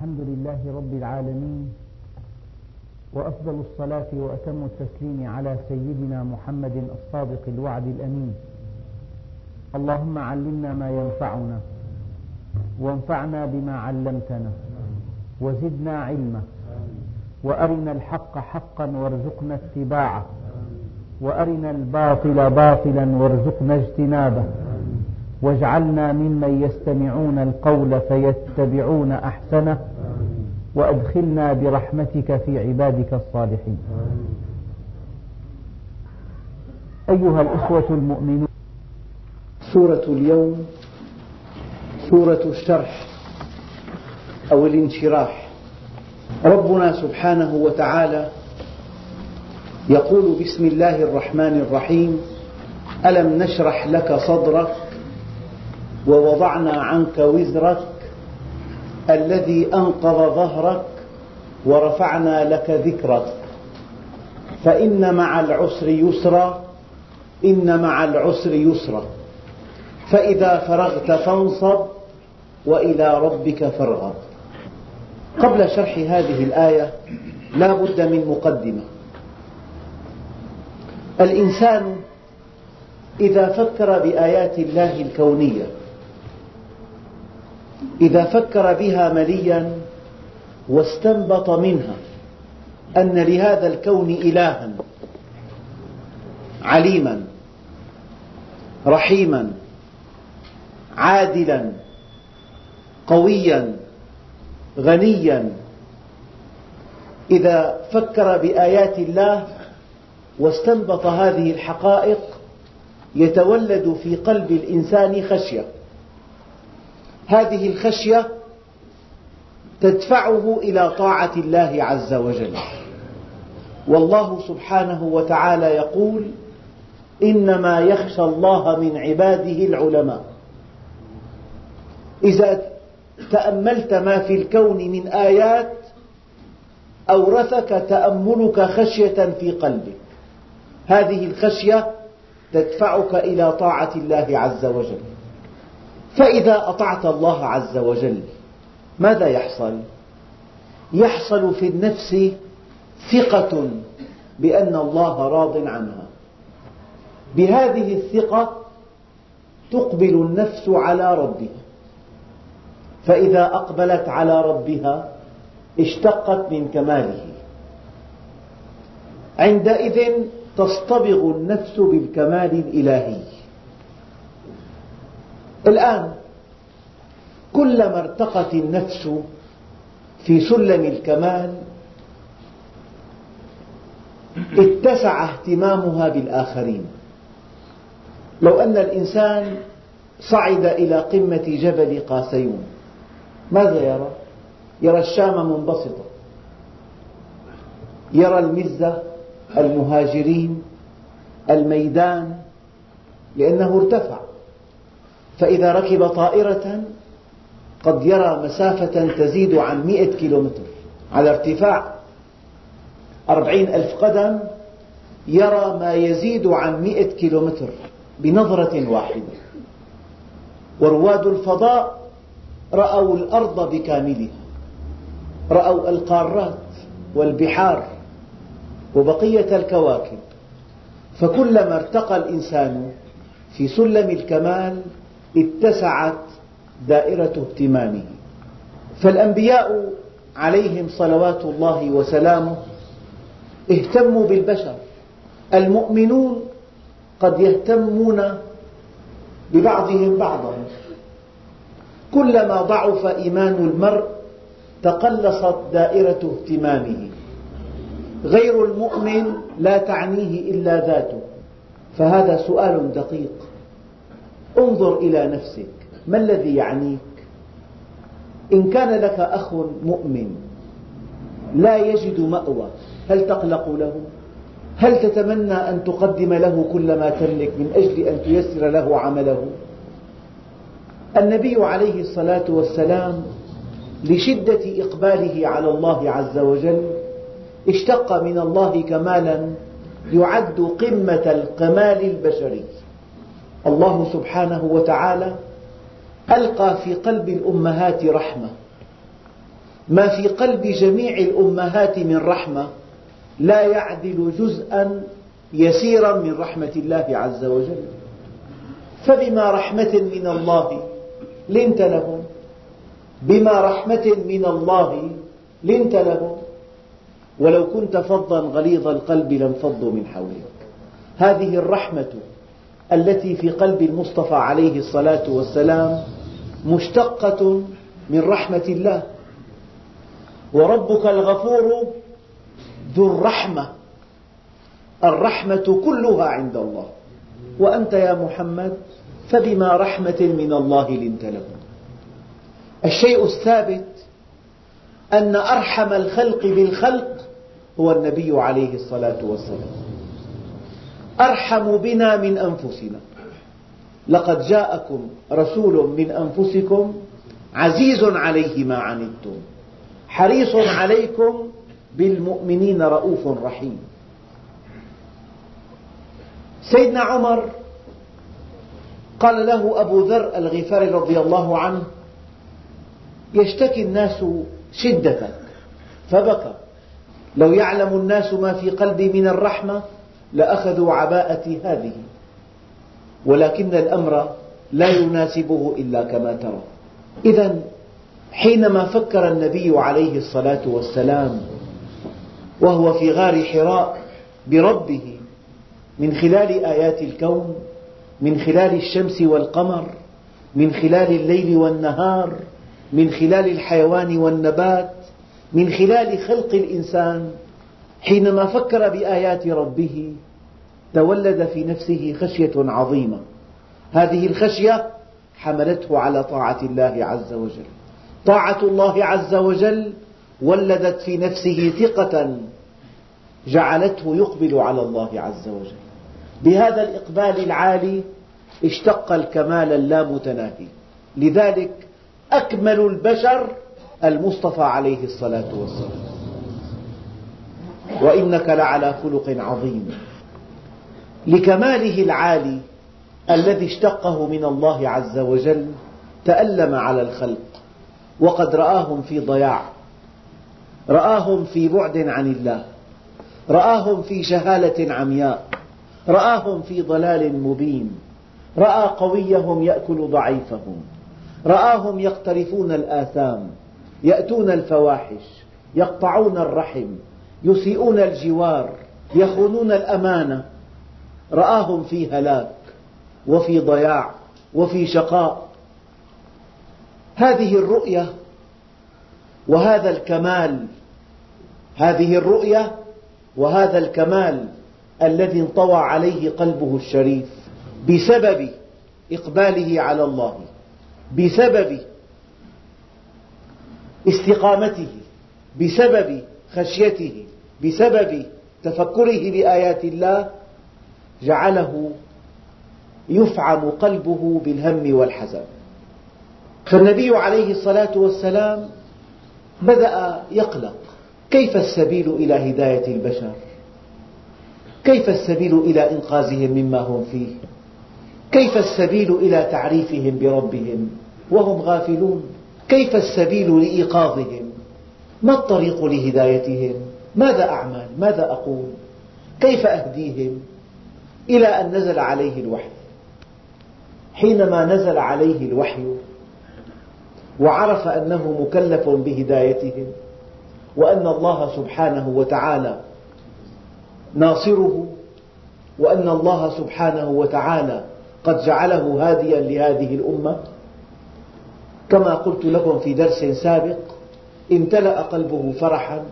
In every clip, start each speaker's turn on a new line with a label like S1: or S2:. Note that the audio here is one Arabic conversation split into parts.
S1: الحمد لله رب العالمين وأفضل الصلاة وأتم التسليم على سيدنا محمد الصادق الوعد الأمين. اللهم علمنا ما ينفعنا وانفعنا بما علمتنا وزدنا علما وأرنا الحق حقا وارزقنا اتباعه وأرنا الباطل باطلا وارزقنا اجتنابه واجعلنا ممن يستمعون القول فيتبعون أحسنه وأدخلنا برحمتك في عبادك الصالحين. أيها الأخوة المؤمنون.
S2: سورة اليوم سورة الشرح أو الانشراح. ربنا سبحانه وتعالى يقول بسم الله الرحمن الرحيم ألم نشرح لك صدرك ووضعنا عنك وزرك الذي أنقض ظهرك ورفعنا لك ذكرك. فإن مع العسر يسرا إن مع العسر يسرا. فإذا فرغت فانصب وإلى ربك فارغب. قبل شرح هذه الآية لا بد من مقدمة. الإنسان إذا فكر بآيات الله الكونية إذا فكر بها مليا واستنبط منها أن لهذا الكون إلها عليما رحيما عادلا قويا غنيا. إذا فكر بآيات الله واستنبط هذه الحقائق يتولد في قلب الإنسان خشية. هذه الخشية تدفعه إلى طاعة الله عز وجل. والله سبحانه وتعالى يقول إنما يخشى الله من عباده العلماء. إذا تأملت ما في الكون من آيات أورثك تأملك خشية في قلبك. هذه الخشية تدفعك إلى طاعة الله عز وجل. فإذا أطعت الله عز وجل ماذا يحصل؟ يحصل في النفس ثقة بأن الله راض عنها. بهذه الثقة تقبل النفس على ربها. فإذا أقبلت على ربها اشتقت من كماله. عندئذ تصطبغ النفس بالكمال الإلهي. الآن كلما ارتقت النفس في سلم الكمال اتسع اهتمامها بالآخرين. لو أن الإنسان صعد إلى قمة جبل قاسيون ماذا يرى؟ يرى الشام منبسطة يرى المزة المهاجرين الميدان لأنه ارتفع. فإذا ركب طائرة قد يرى مسافة تزيد عن مئة كيلومتر. على ارتفاع أربعين ألف قدم يرى ما يزيد عن مئة كيلومتر بنظرة واحدة. ورواد الفضاء رأوا الأرض بكاملها. رأوا القارات والبحار وبقية الكواكب. فكلما ارتقى الإنسان في سلم الكمال اتسعت دائرة اهتمامه فالأنبياء عليهم صلوات الله وسلامه اهتموا بالبشر. المؤمنون قد يهتمون ببعضهم بعضا. كلما ضعف إيمان المرء تقلصت دائرة اهتمامه غير المؤمن لا تعنيه إلا ذاته. فهذا سؤال دقيق. انظر إلى نفسك ما الذي يعنيك إن كان لك أخ مؤمن لا يجد مأوى هل تقلق له؟ هل تتمنى أن تقدم له كل ما تملك من أجل أن تيسر له عمله؟ النبي عليه الصلاة والسلام لشدة إقباله على الله عز وجل اشتق من الله كمالا يعد قمة الكمال البشري الله سبحانه وتعالى ألقى في قلب الأمهات رحمة. ما في قلب جميع الأمهات من رحمة. لا يعدل جزءا يسيرا من رحمة الله عز وجل. فبما رحمة من الله لنت لهم. بما رحمة من الله لنت لهم. ولو كنت فظا غليظ القلب لانفضوا من حولك. هذه الرحمة التي في قلب المصطفى عليه الصلاة والسلام مشتقة من رحمة الله. وربك الغفور ذو الرحمة. الرحمة كلها عند الله. وأنت يا محمد فبما رحمة من الله لنت لهم الشيء الثابت أن أرحم الخلق بالخلق هو النبي عليه الصلاة والسلام. أرحم بنا من أنفسنا. لقد جاءكم رسول من أنفسكم عزيز عليه ما عنتم. حريص عليكم بالمؤمنين رؤوف رحيم. سيدنا عمر قال له أبو ذر الغفاري رضي الله عنه يشتكي الناس شدتك فبكى. لو يعلم الناس ما في قلبي من الرحمة لأخذوا عباءتي هذه ولكن الأمر لا يناسبه إلا كما ترى. إذا حينما فكر النبي عليه الصلاة والسلام وهو في غار حراء بربه من خلال آيات الكون من خلال الشمس والقمر من خلال الليل والنهار من خلال الحيوان والنبات من خلال خلق الإنسان حينما فكر بآيات ربه تولد في نفسه خشية عظيمة. هذه الخشية حملته على طاعة الله عز وجل. طاعة الله عز وجل ولدت في نفسه ثقة جعلته يقبل على الله عز وجل. بهذا الإقبال العالي اشتق الكمال اللامتناهي. لذلك أكمل البشر المصطفى عليه الصلاة والسلام. وإنك لعلى خلق عظيم. لكماله العالي الذي اشتقه من الله عز وجل تألم على الخلق وقد رآهم في ضياع رآهم في بعد عن الله رآهم في جهالة عمياء رآهم في ضلال مبين رأى قويهم يأكل ضعيفهم رآهم يقترفون الآثام يأتون الفواحش يقطعون الرحم يسيئون الجوار يخونون الأمانة. رآهم في هلاك وفي ضياع وفي شقاء. هذه الرؤية وهذا الكمال هذه الرؤية وهذا الكمال الذي انطوى عليه قلبه الشريف بسبب إقباله على الله بسبب استقامته بسبب خشيته بسبب تفكره بآيات الله جعله يفعم قلبه بالهم والحزن فالنبي عليه الصلاة والسلام بدأ يقلق كيف السبيل إلى هداية البشر؟ كيف السبيل إلى إنقاذهم مما هم فيه؟ كيف السبيل إلى تعريفهم بربهم وهم غافلون؟ كيف السبيل لإيقاظهم؟ ما الطريق لهدايتهم؟ ماذا أعمل؟ ماذا أقول؟ كيف أهديهم؟ إلى أن نزل عليه الوحي حينما نزل عليه الوحي وعرف أنه مكلف بهدايتهم وأن الله سبحانه وتعالى ناصره وأن الله سبحانه وتعالى قد جعله هاديا لهذه الأمة كما قلت لكم في درس سابق امتلأ قلبه فرحا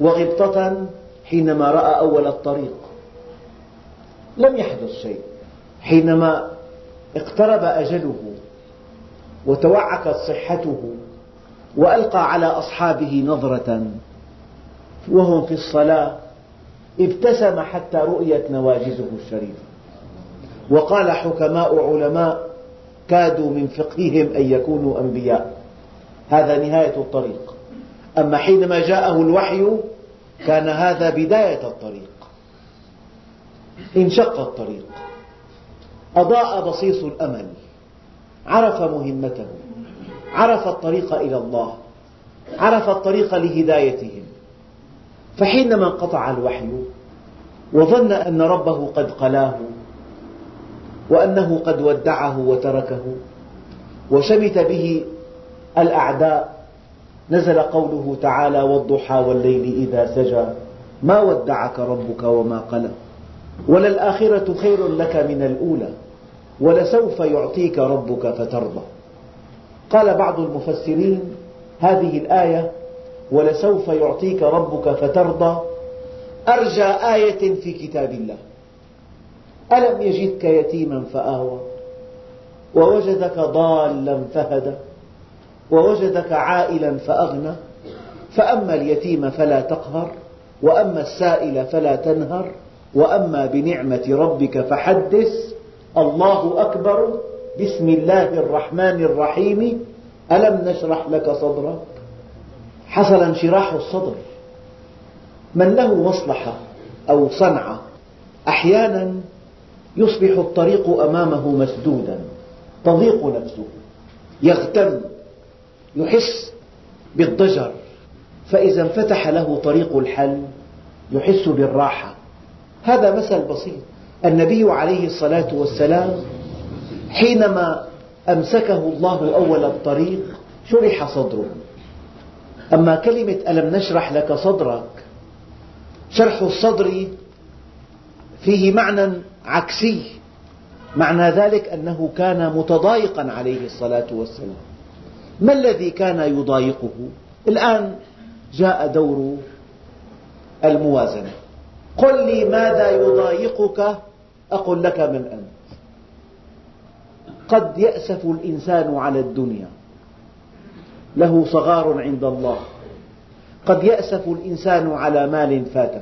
S2: وغبطة حينما رأى أول الطريق. لم يحدث شيء. حينما اقترب أجله وتوعكت صحته وألقى على أصحابه نظرة وهم في الصلاة ابتسم حتى رؤيت نواجذه الشريفة. وقال حكماء علماء كادوا من فقههم أن يكونوا أنبياء. هذا نهاية الطريق. أما حينما جاءه الوحي كان هذا بداية الطريق. انشق الطريق. أضاء بصيص الأمل. عرف مهمته. عرف الطريق إلى الله. عرف الطريق لهدايتهم. فحينما انقطع الوحي وظن أن ربه قد قلاه وأنه قد ودعه وتركه وشمت به الأعداء نزل قوله تعالى والضحى والليل إذا سجى. ما ودعك ربك وما قلى. وللآخرة خير لك من الأولى. ولسوف يعطيك ربك فترضى. قال بعض المفسرين هذه الآية ولسوف يعطيك ربك فترضى. أرجى آية في كتاب الله. ألم يجدك يتيما فآوى. ووجدك ضالا فهدى. ووجدك عائلا فأغنى فأما اليتيم فلا تقهر وأما السائل فلا تنهر وأما بنعمة ربك فحدث. الله أكبر. بسم الله الرحمن الرحيم. ألم نشرح لك صدرك؟ حصل انشراح الصدر. من له مصلحة أو صنعة أحيانا يصبح الطريق أمامه مسدودا تضيق نفسه يغتم. يحس بالضجر. فإذا انفتح له طريق الحل يحس بالراحة. هذا مثل بسيط. النبي عليه الصلاة والسلام حينما أمسكه الله أول الطريق شرح صدره. أما كلمة ألم نشرح لك صدرك شرح الصدر فيه معنى عكسي. معنى ذلك أنه كان متضايقا عليه الصلاة والسلام. ما الذي كان يضايقه؟ الآن جاء دور الموازنة. قل لي ماذا يضايقك؟ أقل لك من أنت. قد يأسف الإنسان على الدنيا. له صغار عند الله. قد يأسف الإنسان على مال فاته.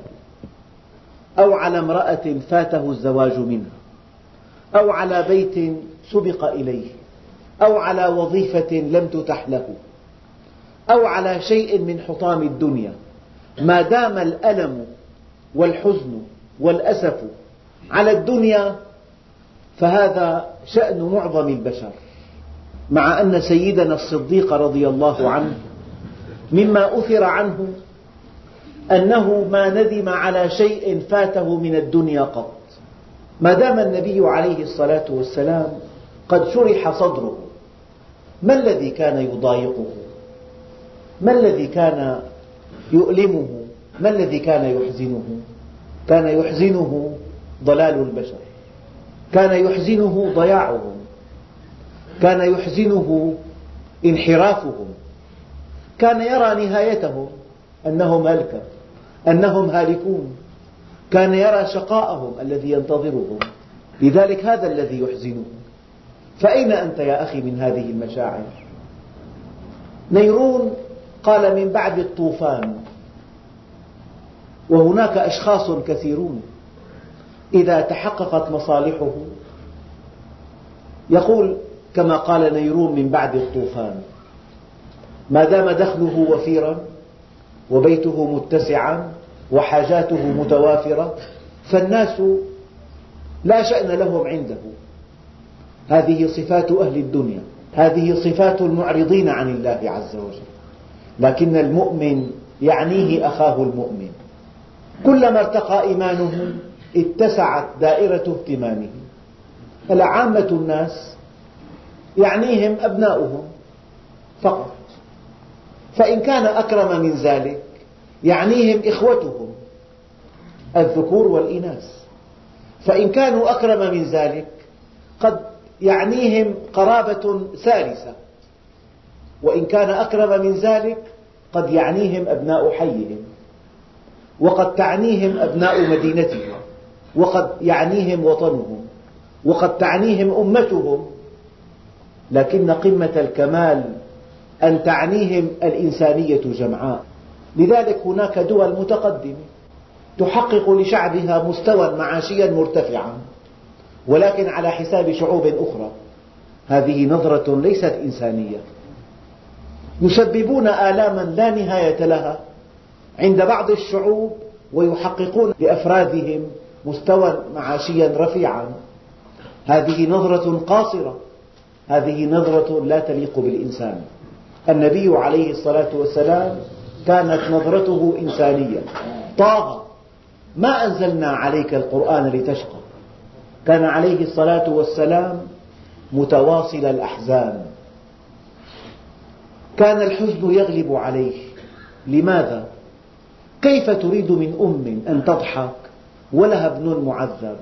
S2: أو على امرأة فاته الزواج منها. أو على بيت سبق إليه. أو على وظيفة لم تتح له. أو على شيء من حطام الدنيا. ما دام الألم والحزن والأسف على الدنيا فهذا شأن معظم البشر. مع أن سيدنا الصديق رضي الله عنه مما أثر عنه أنه ما ندم على شيء فاته من الدنيا قط. ما دام النبي عليه الصلاة والسلام قد شرح صدره ما الذي كان يضايقه؟ ما الذي كان يؤلمه؟ ما الذي كان يحزنه؟ كان يحزنه ضلال البشر. كان يحزنه ضياعهم. كان يحزنه انحرافهم. كان يرى نهايتهم أنهم هلكة أنهم هالكون. كان يرى شقاءهم الذي ينتظرهم. لذلك هذا الذي يحزنه. فأين أنت يا أخي من هذه المشاعر؟ نيرون قال من بعد الطوفان وهناك أشخاص كثيرون إذا تحققت مصالحه. يقول كما قال نيرون من بعد الطوفان ما دام دخله وفيرا وبيته متسعا وحاجاته متوافرة فالناس لا شأن لهم عنده. هذه صفات أهل الدنيا هذه صفات المعرضين عن الله عز وجل. لكن المؤمن يعنيه أخاه المؤمن. كلما ارتقى إيمانه اتسعت دائرة اهتمامه. هلا عامة الناس يعنيهم أبناؤهم فقط. فإن كان أكرم من ذلك يعنيهم إخوتهم الذكور والإناث. فإن كانوا أكرم من ذلك قد يعنيهم قرابة ثالثة. وإن كان أكرم من ذلك قد يعنيهم أبناء حيهم. وقد تعنيهم أبناء مدينتهم. وقد يعنيهم وطنهم. وقد تعنيهم أمتهم. لكن قمة الكمال أن تعنيهم الإنسانية جمعاء. لذلك هناك دول متقدمة تحقق لشعبها مستوى معاشيا مرتفعا. ولكن على حساب شعوب أخرى. هذه نظرة ليست إنسانية. يسببون آلاما لا نهاية لها عند بعض الشعوب ويحققون لأفرادهم مستوى معاشيا رفيعا. هذه نظرة قاصرة. هذه نظرة لا تليق بالإنسان. النبي عليه الصلاة والسلام كانت نظرته إنسانية. طاغة. ما أنزلنا عليك القرآن لتشقى. كان عليه الصلاة والسلام متواصل الأحزان. كان الحزن يغلب عليه. لماذا؟ كيف تريد من أم أن تضحك؟ ولها ابن معذب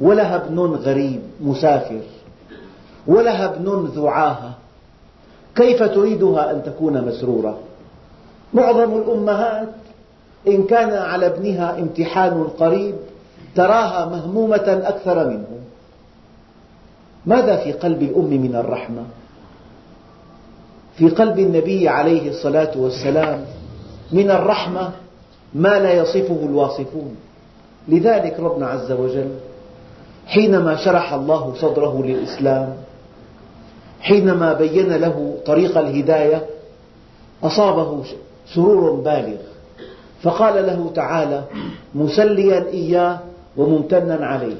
S2: ولها ابن غريب مسافر ولها ابن ذو عاهة. كيف تريدها أن تكون مسرورة؟ معظم الأمهات إن كان على ابنها امتحان قريب تراها مهمومة أكثر منه. ماذا في قلب الأم من الرحمة؟ في قلب النبي عليه الصلاة والسلام من الرحمة ما لا يصفه الواصفون. لذلك ربنا عز وجل حينما شرح الله صدره للإسلام حينما بين له طريق الهداية أصابه سرور بالغ. فقال له تعالى مسليا إياه وممتنا عليه.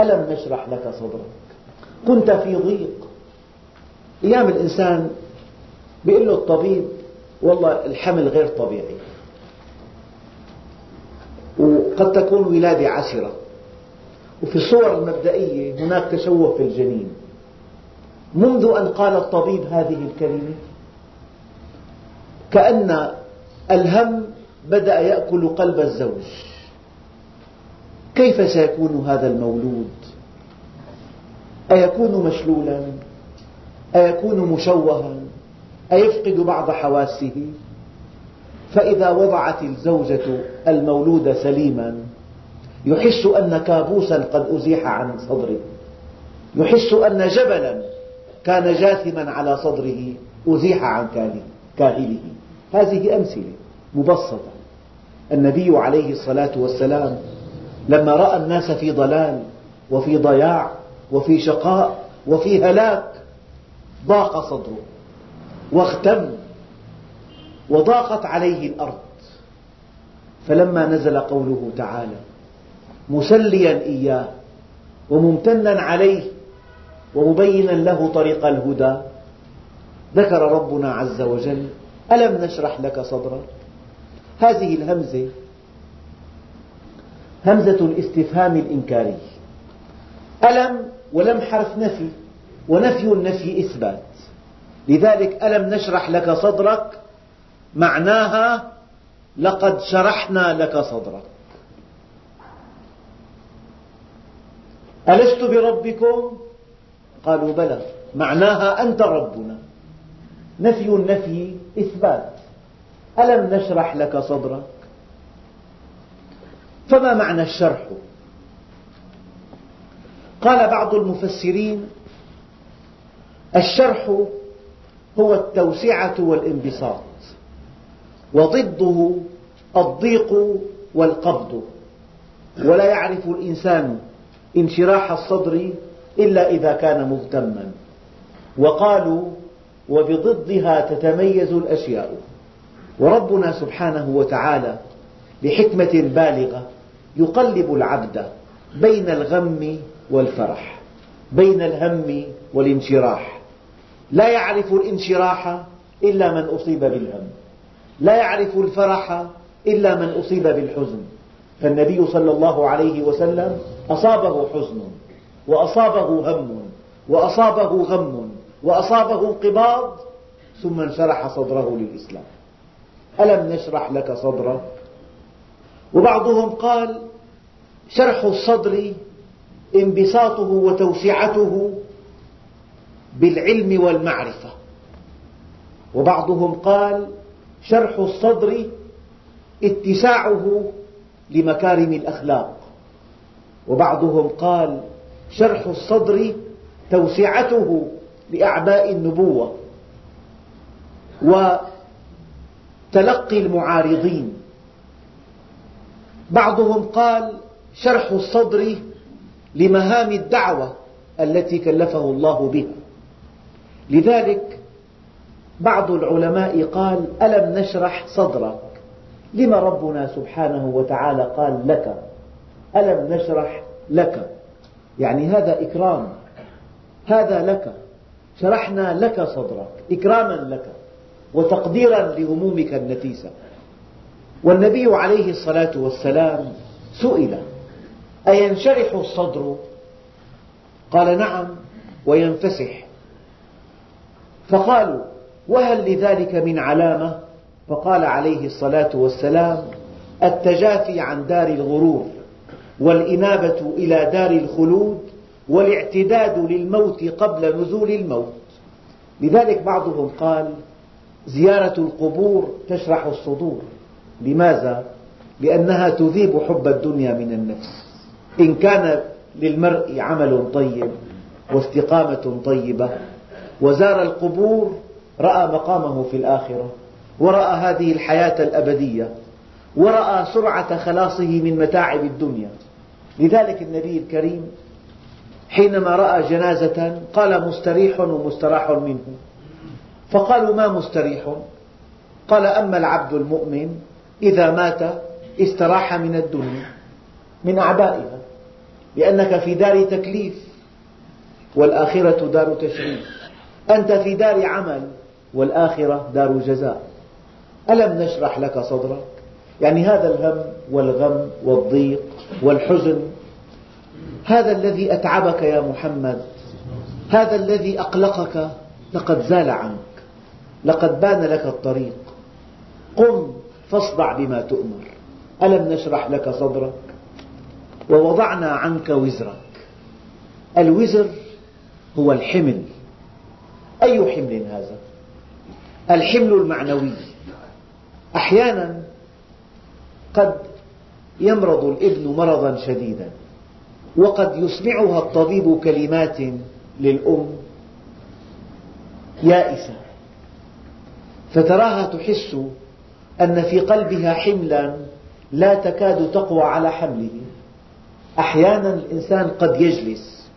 S2: ألم نشرح لك صدرك؟ كنت في ضيق. أيام الإنسان يقول له الطبيب والله الحمل غير طبيعي. وقد تكون ولادة عسرة وفي الصور المبدئية هناك تشوه في الجنين. منذ أن قال الطبيب هذه الكلمة كأن الهم بدأ يأكل قلب الزوج. كيف سيكون هذا المولود؟ أيكون مشلولا؟ أيكون مشوها؟ أيفقد بعض حواسه؟ فإذا وضعت الزوجة المولود سليما يحس أن كابوسا قد أزيح عن صدره. يحس أن جبلا كان جاثما على صدره أزيح عن كاهله. هذه أمثلة مبسطة. النبي عليه الصلاة والسلام لما رأى الناس في ضلال وفي ضياع وفي شقاء وفي هلاك ضاق صدره واغتم وضاقت عليه الأرض. فلما نزل قوله تعالى مسليا إياه وممتنا عليه ومبينا له طريق الهدى. ذكر ربنا عز وجل ألم نشرح لك صدرك؟ هذه الهمزة همزة الاستفهام الإنكاري. ألم ولم حرف نفي ونفي النفي إثبات. لذلك ألم نشرح لك صدرك؟ معناها لقد شرحنا لك صدرك. ألست بربكم؟ قالوا بلى. معناها أنت ربنا. نفي النفي إثبات. ألم نشرح لك صدرك؟ فما معنى الشرح؟ قال بعض المفسرين الشرح هو التوسعة والانبساط وضده الضيق والقبض ولا يعرف الإنسان انشراح الصدر إلا إذا كان مهتما وقالوا وبضدها تتميز الأشياء وربنا سبحانه وتعالى بحكمة بالغة يقلب العبد بين الغم والفرح بين الهم والانشراح. لا يعرف الانشراح إلا من أصيب بالهم. لا يعرف الفرح إلا من أصيب بالحزن. فالنبي صلى الله عليه وسلم أصابه حزن وأصابه هم وأصابه غم وأصابه انقباض ثم انشرح صدره للإسلام. ألم نشرح لك صدرك؟ وبعضهم قال شرح الصدر انبساطه وتوسعته بالعلم والمعرفة. وبعضهم قال شرح الصدر اتساعه لمكارم الأخلاق. وبعضهم قال شرح الصدر توسعته لأعباء النبوة وتلقي المعارضين. بعضهم قال شرح الصدر لمهام الدعوة التي كلفه الله بها لذلك بعض العلماء قال ألم نشرح صدرك؟ لما ربنا سبحانه وتعالى قال لك؟ ألم نشرح لك؟ يعني هذا إكرام. هذا لك. شرحنا لك صدرك. إكراما لك. وتقديرا لهمومك النفيسة. والنبي عليه الصلاة والسلام سئل أينشرح الصدر؟ قال نعم وينفسح فقالوا وهل لذلك من علامة؟ فقال عليه الصلاة والسلام التجافي عن دار الغرور والإنابة إلى دار الخلود والاعتداد للموت قبل نزول الموت لذلك بعضهم قال زيارة القبور تشرح الصدور لماذا؟ لأنها تذيب حب الدنيا من النفس. إن كان للمرء عمل طيب واستقامة طيبة وزار القبور رأى مقامه في الآخرة ورأى هذه الحياة الأبدية ورأى سرعة خلاصه من متاعب الدنيا. لذلك النبي الكريم حينما رأى جنازة قال مستريح ومستراح منه. فقالوا ما مستريح؟ قال أما العبد المؤمن إذا مات استراح من الدنيا من أعبائها لأنك في دار تكليف والآخرة دار تشريف أنت في دار عمل والآخرة دار جزاء. ألم نشرح لك صدرك؟ يعني هذا الهم والغم والضيق والحزن. هذا الذي أتعبك يا محمد. هذا الذي أقلقك لقد زال عنك. لقد بان لك الطريق. قم فاصدع بما تؤمر. ألم نشرح لك صدرك؟ ووضعنا عنك وزرك. الوزر هو الحمل. أي حمل هذا؟ الحمل المعنوي. أحيانا قد يمرض الابن مرضا شديدا وقد يسمعها الطبيب كلمات للأم يائسة فتراها تحس أن في قلبها حملا لا تكاد تقوى على حمله. أحيانا الإنسان قد يجلس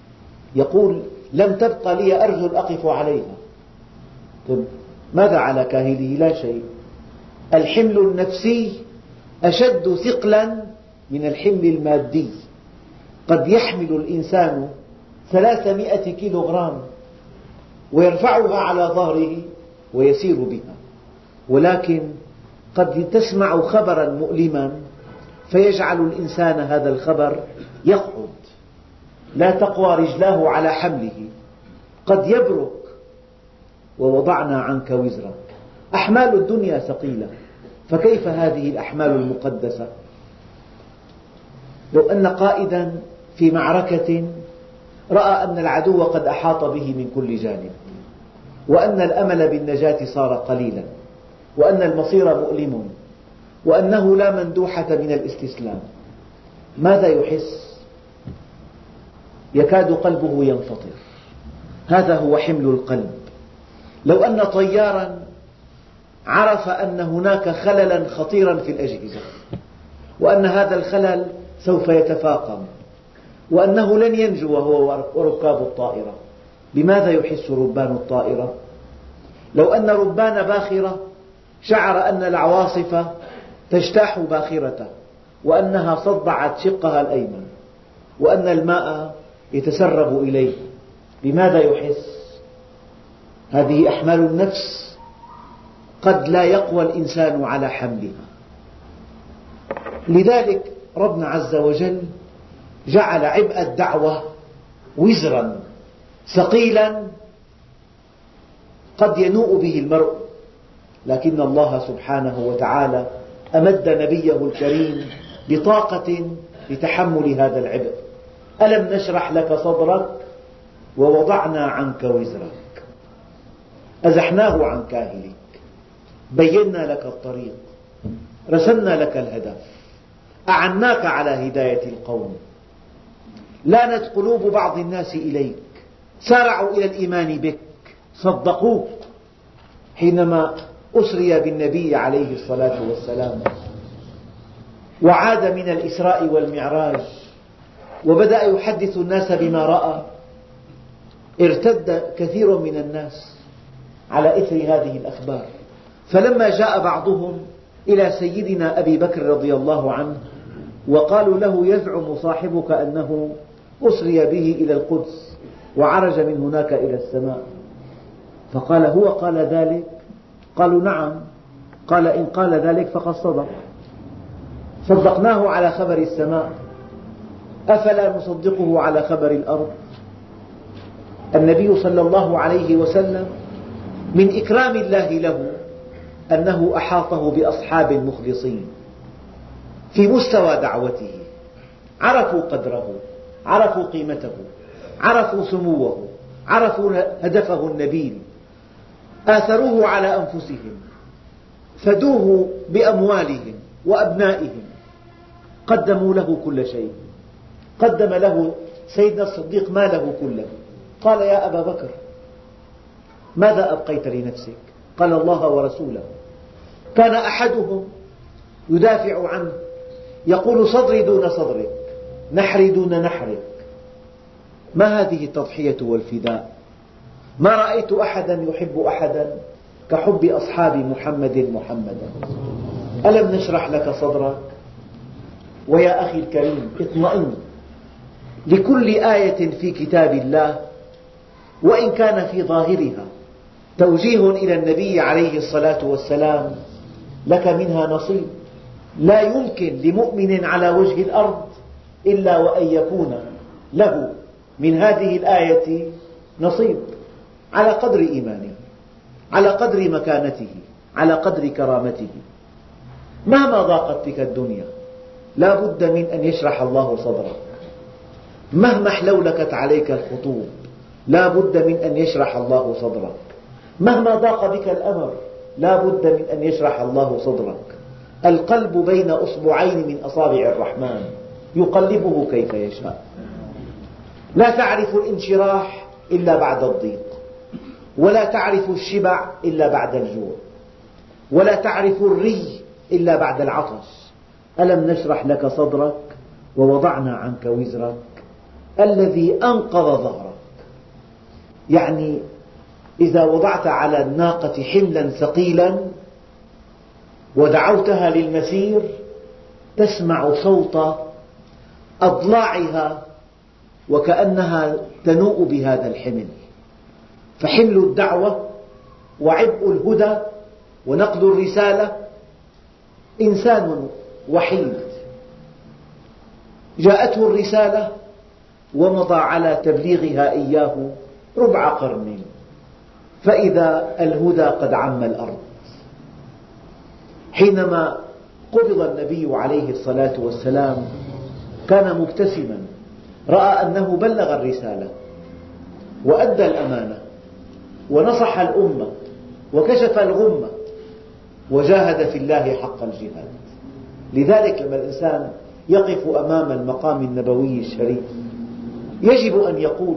S2: يقول لم تبقى لي أرجل أقف عليها. طيب ماذا على كاهله؟ لا شيء. الحمل النفسي أشد ثقلا من الحمل المادي. قد يحمل الإنسان ثلاثمئة كيلوغرام ويرفعها على ظهره ويسير بها. ولكن قد تسمع خبرا مؤلما فيجعل الإنسان هذا الخبر يقعد لا تقوى رجلاه على حمله. قد يبرك. ووضعنا عنك وزرك أحمال الدنيا ثقيلة. فكيف هذه الأحمال المقدسة؟ لو أن قائدا في معركة رأى أن العدو قد أحاط به من كل جانب وأن الأمل بالنجاة صار قليلا. وأن المصير مؤلم وأنه لا مندوحة من الاستسلام ماذا يحس؟ يكاد قلبه ينفطر هذا هو حمل القلب لو أن طيارا عرف أن هناك خللا خطيرا في الأجهزة وأن هذا الخلل سوف يتفاقم وأنه لن ينجو هو وركاب الطائرة بماذا يحس ربان الطائرة؟ لو أن ربان باخرة شعر أن العواصف تجتاح باخرته وأنها صدعت شقها الأيمن وأن الماء يتسرب إليه. بماذا يحس؟ هذه أحمال النفس قد لا يقوى الإنسان على حملها. لذلك ربنا عز وجل جعل عبء الدعوة وزرا ثقيلا قد ينوء به المرء. لكن الله سبحانه وتعالى أمد نبيه الكريم بطاقة لتحمل هذا العبء. ألم نشرح لك صدرك ووضعنا عنك وزرك؟ أزحناه عن كاهلك بينا لك الطريق. رسمنا لك الهدف. أعناك على هداية القوم. لانت قلوب بعض الناس إليك. سارعوا إلى الإيمان بك. صدقوك. حينما أسري بالنبي عليه الصلاة والسلام. وعاد من الإسراء والمعراج. وبدأ يحدث الناس بما رأى. ارتد كثير من الناس على إثر هذه الأخبار. فلما جاء بعضهم إلى سيدنا أبي بكر رضي الله عنه وقالوا له يزعم صاحبك أنه أسري به إلى القدس وعرج من هناك إلى السماء. فقال هو قال ذلك؟ قالوا نعم. قال إن قال ذلك فقد صدق. صدقناه على خبر السماء. أفلا نصدقه على خبر الأرض؟ النبي صلى الله عليه وسلم من إكرام الله له أنه أحاطه بأصحاب مخلصين في مستوى دعوته. عرفوا قدره عرفوا قيمته عرفوا سموه عرفوا هدفه النبيل. آثروه على أنفسهم فدوه بأموالهم وأبنائهم. قدموا له كل شيء. قدم له سيدنا الصديق ماله كله. قال يا أبا بكر ماذا أبقيت لنفسك؟ قال الله ورسوله. كان أحدهم يدافع عنه يقول صدري دون صدرك نحري دون نحرك. ما هذه التضحية والفداء؟ ما رأيت أحدا يحب أحدا كحب أصحاب محمد محمدا ألم نشرح لك صدرك؟ ويا أخي الكريم اطمئن. لكل آية في كتاب الله وإن كان في ظاهرها توجيه إلى النبي عليه الصلاة والسلام لك منها نصيب. لا يمكن لمؤمن على وجه الأرض إلا وأن يكون له من هذه الآية نصيب. على قدر إيمانه على قدر مكانته على قدر كرامته. مهما ضاقت بك الدنيا لا بد من أن يشرح الله صدرك مهما حلولكت عليك الخطوب لا بد من أن يشرح الله صدرك. مهما ضاق بك الأمر لا بد من أن يشرح الله صدرك. القلب بين أصبعين من أصابع الرحمن يقلبه كيف يشاء. لا تعرف الانشراح إلا بعد الضيق. ولا تعرف الشبع إلا بعد الجوع ولا تعرف الري إلا بعد العطش. ألم نشرح لك صدرك ووضعنا عنك وزرك؟ الذي أنقض ظهرك. يعني إذا وضعت على الناقة حملا ثقيلا ودعوتها للمسير تسمع صوت أضلاعها وكأنها تنوء بهذا الحمل. فحمل الدعوة وعبء الهدى ونقل الرسالة. إنسان وحيد. جاءته الرسالة ومضى على تبليغها إياه ربع قرن. فإذا الهدى قد عم الأرض. حينما قبض النبي عليه الصلاة والسلام كان مبتسما رأى أنه بلغ الرسالة وأدى الأمانة. ونصح الأمة وكشف الغمة وجاهد في الله حق الجهاد. لذلك لما الإنسان يقف أمام المقام النبوي الشريف يجب أن يقول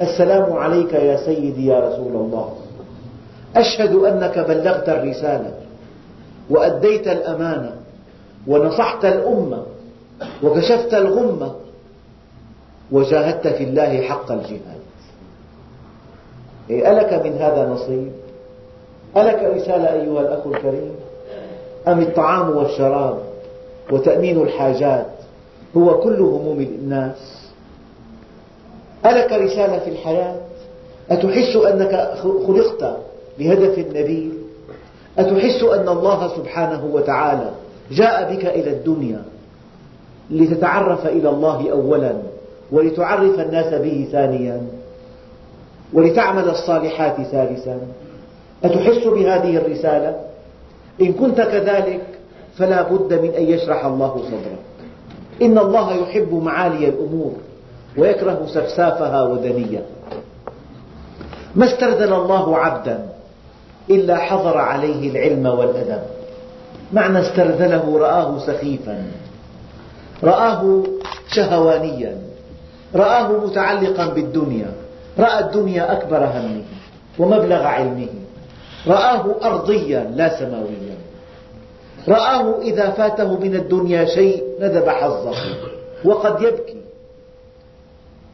S2: السلام عليك يا سيدي يا رسول الله. أشهد أنك بلغت الرسالة وأديت الأمانة ونصحت الأمة وكشفت الغمة وجاهدت في الله حق الجهاد. ألك من هذا نصيب؟ ألك رسالة أيها الأخ الكريم؟ أم الطعام والشراب وتأمين الحاجات هو كل هموم الناس؟ ألك رسالة في الحياة؟ أتحس أنك خلقت لهدف نبيل؟ أتحس أن الله سبحانه وتعالى جاء بك إلى الدنيا لتتعرف إلى الله أولا ولتعرف الناس به ثانيا ولتعمل الصالحات ثالثا. أتحس بهذه الرسالة؟ إن كنت كذلك فلا بد من أن يشرح الله صدرك. إن الله يحب معالي الأمور ويكره سفسافها ودنيها ما استرذل الله عبدا إلا حضر عليه العلم والأدب. معنى استرذله رآه سخيفا. رآه شهوانيا. رآه متعلقا بالدنيا. رأى الدنيا أكبر همه ومبلغ علمه. رآه أرضيا لا سماويا. رآه إذا فاته من الدنيا شيء ندب حظه وقد يبكي.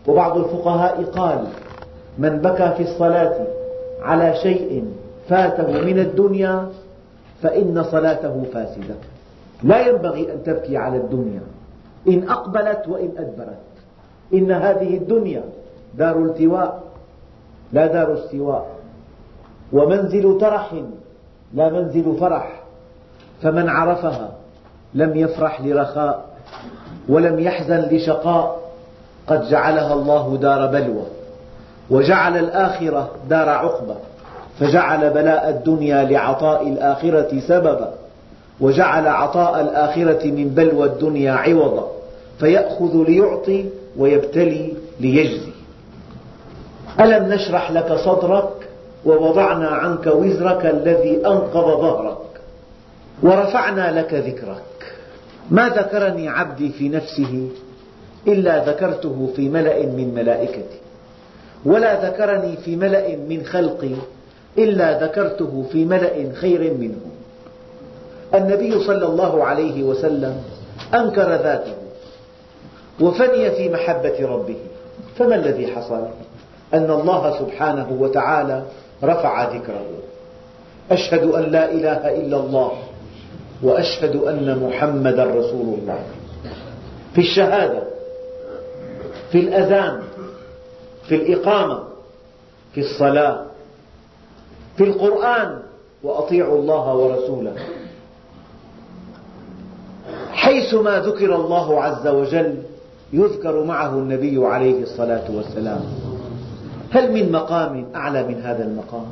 S2: وبعض الفقهاء قال من بكى في الصلاة على شيء فاته من الدنيا فإن صلاته فاسدة. لا ينبغي أن تبكي على الدنيا. إن أقبلت وإن أدبرت. إن هذه الدنيا دار التواء لا دار استواء. ومنزل ترح لا منزل فرح. فمن عرفها لم يفرح لرخاء ولم يحزن لشقاء. قد جعلها الله دار بلوى وجعل الآخرة دار عقبة فجعل بلاء الدنيا لعطاء الآخرة سببا وجعل عطاء الآخرة من بلوى الدنيا عوضا. فيأخذ ليعطي ويبتلي ليجزي. ألم نشرح لك صدرك ووضعنا عنك وزرك الذي أنقض ظهرك ورفعنا لك ذكرك. ما ذكرني عبدي في نفسه إلا ذكرته في ملأ من ملائكتي. ولا ذكرني في ملأ من خلقي إلا ذكرته في ملأ خير منهم النبي صلى الله عليه وسلم أنكر ذاته وفني في محبة ربه. فما الذي حصل؟ أن الله سبحانه وتعالى رفع ذكره. أشهد أن لا إله إلا الله وأشهد أن محمدا رسول الله. في الشهادة في الأذان في الإقامة في الصلاة في القرآن وأطيعوا الله ورسوله. حيثما ذكر الله عز وجل يذكر معه النبي عليه الصلاة والسلام. هل من مقام أعلى من هذا المقام؟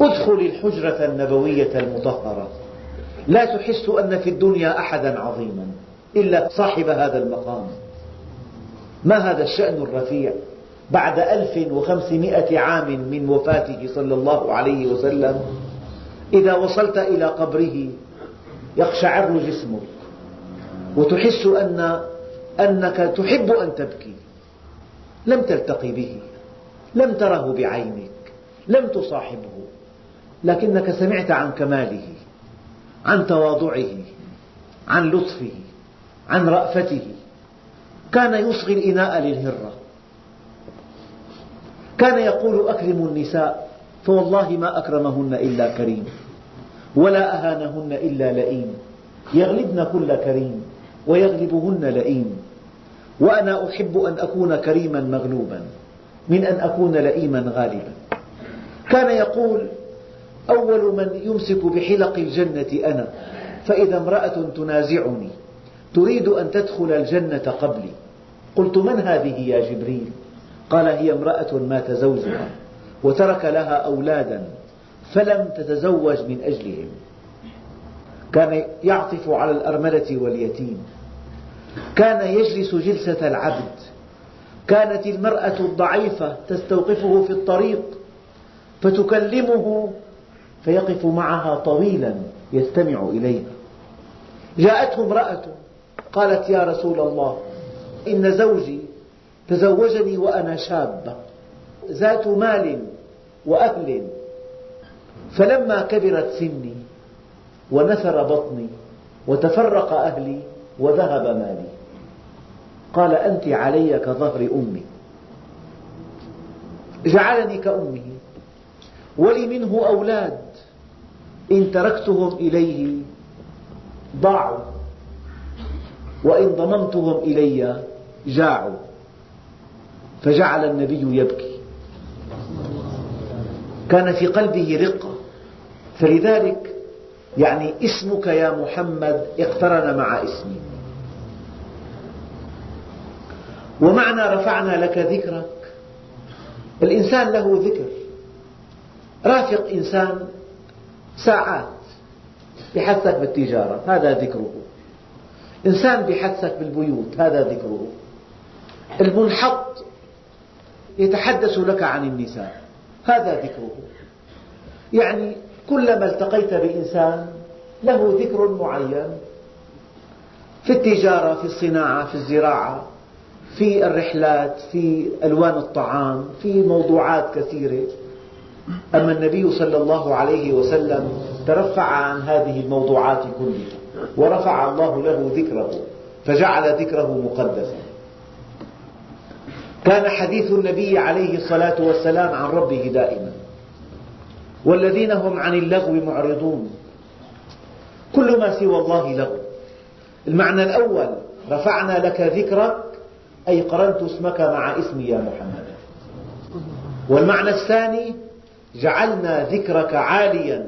S2: ادخل الحجرة النبوية المطهرة. لا تحس أن في الدنيا أحدا عظيما إلا صاحب هذا المقام. ما هذا الشأن الرفيع؟ بعد ألف وخمسمائة عام من وفاته صلى الله عليه وسلم إذا وصلت إلى قبره يقشعر جسمك وتحس أن أنك تحب أن تبكي. لم تلتقي به لم تره بعينك لم تصاحبه لكنك سمعت عن كماله عن تواضعه عن لطفه عن رأفته. كان يصغي الإناء للهرة. كان يقول أكرموا النساء فوالله ما أكرمهن إلا كريم ولا أهانهن إلا لئيم. يغلبن كل كريم ويغلبهن لئيم. وأنا أحب أن أكون كريما مغلوبا من أن أكون لئيما غالبا. كان يقول أول من يمسك بحلق الجنة أنا فإذا امرأة تنازعني تريد أن تدخل الجنة قبلي. قلت من هذه يا جبريل؟ قال هي امرأة مات زوجها وترك لها أولادا فلم تتزوج من أجلهم. كان يعطف على الأرملة واليتيم. كان يجلس جلسة العبد. كانت المرأة الضعيفة تستوقفه في الطريق فتكلمه فيقف معها طويلا يستمع إليها جاءته امرأة قالت يا رسول الله إن زوجي تزوجني وأنا شابة ذات مال وأهل فلما كبرت سني ونثر بطني وتفرق أهلي وذهب مالي. قال أنت علي كظهر أمي. جعلني كأمه. ولي منه أولاد. إن تركتهم إليه ضاعوا. وإن ضممتهم إلي جاعوا. فجعل النبي يبكي. كان في قلبه رقة. فلذلك يعني اسمك يا محمد اقترن مع اسمي. ومعنى رفعنا لك ذكرك. الإنسان له ذكر. رافق إنسان ساعات بحثك بالتجارة هذا ذكره. إنسان بحثك بالبيوت هذا ذكره. المنحط يتحدث لك عن النساء هذا ذكره. يعني كلما التقيت بإنسان له ذكر معين في التجارة في الصناعة في الزراعة في الرحلات في ألوان الطعام في موضوعات كثيرة. أما النبي صلى الله عليه وسلم ترفع عن هذه الموضوعات كلها ورفع الله له ذكره فجعل ذكره مقدسا. كان حديث النبي عليه الصلاة والسلام عن ربه دائما. والذين هم عن اللغو معرضون. كل ما سوى الله لغو. المعنى الأول رفعنا لك ذكرك أي قرنت اسمك مع اسمي يا محمد. والمعنى الثاني جعلنا ذكرك عاليا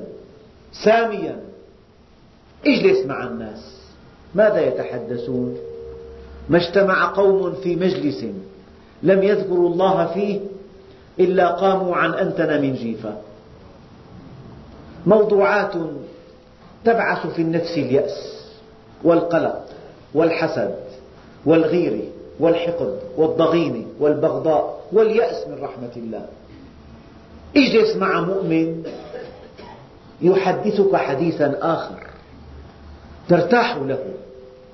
S2: ساميا. اجلس مع الناس. ماذا يتحدثون؟ ما اجتمع قوم في مجلس لم يذكروا الله فيه إلا قاموا عن أنتن من جيفة. موضوعات تبعث في النفس اليأس والقلق والحسد والغيرة والحقد والضغينة والبغضاء واليأس من رحمة الله. اجلس مع مؤمن يحدثك حديثا آخر. ترتاح له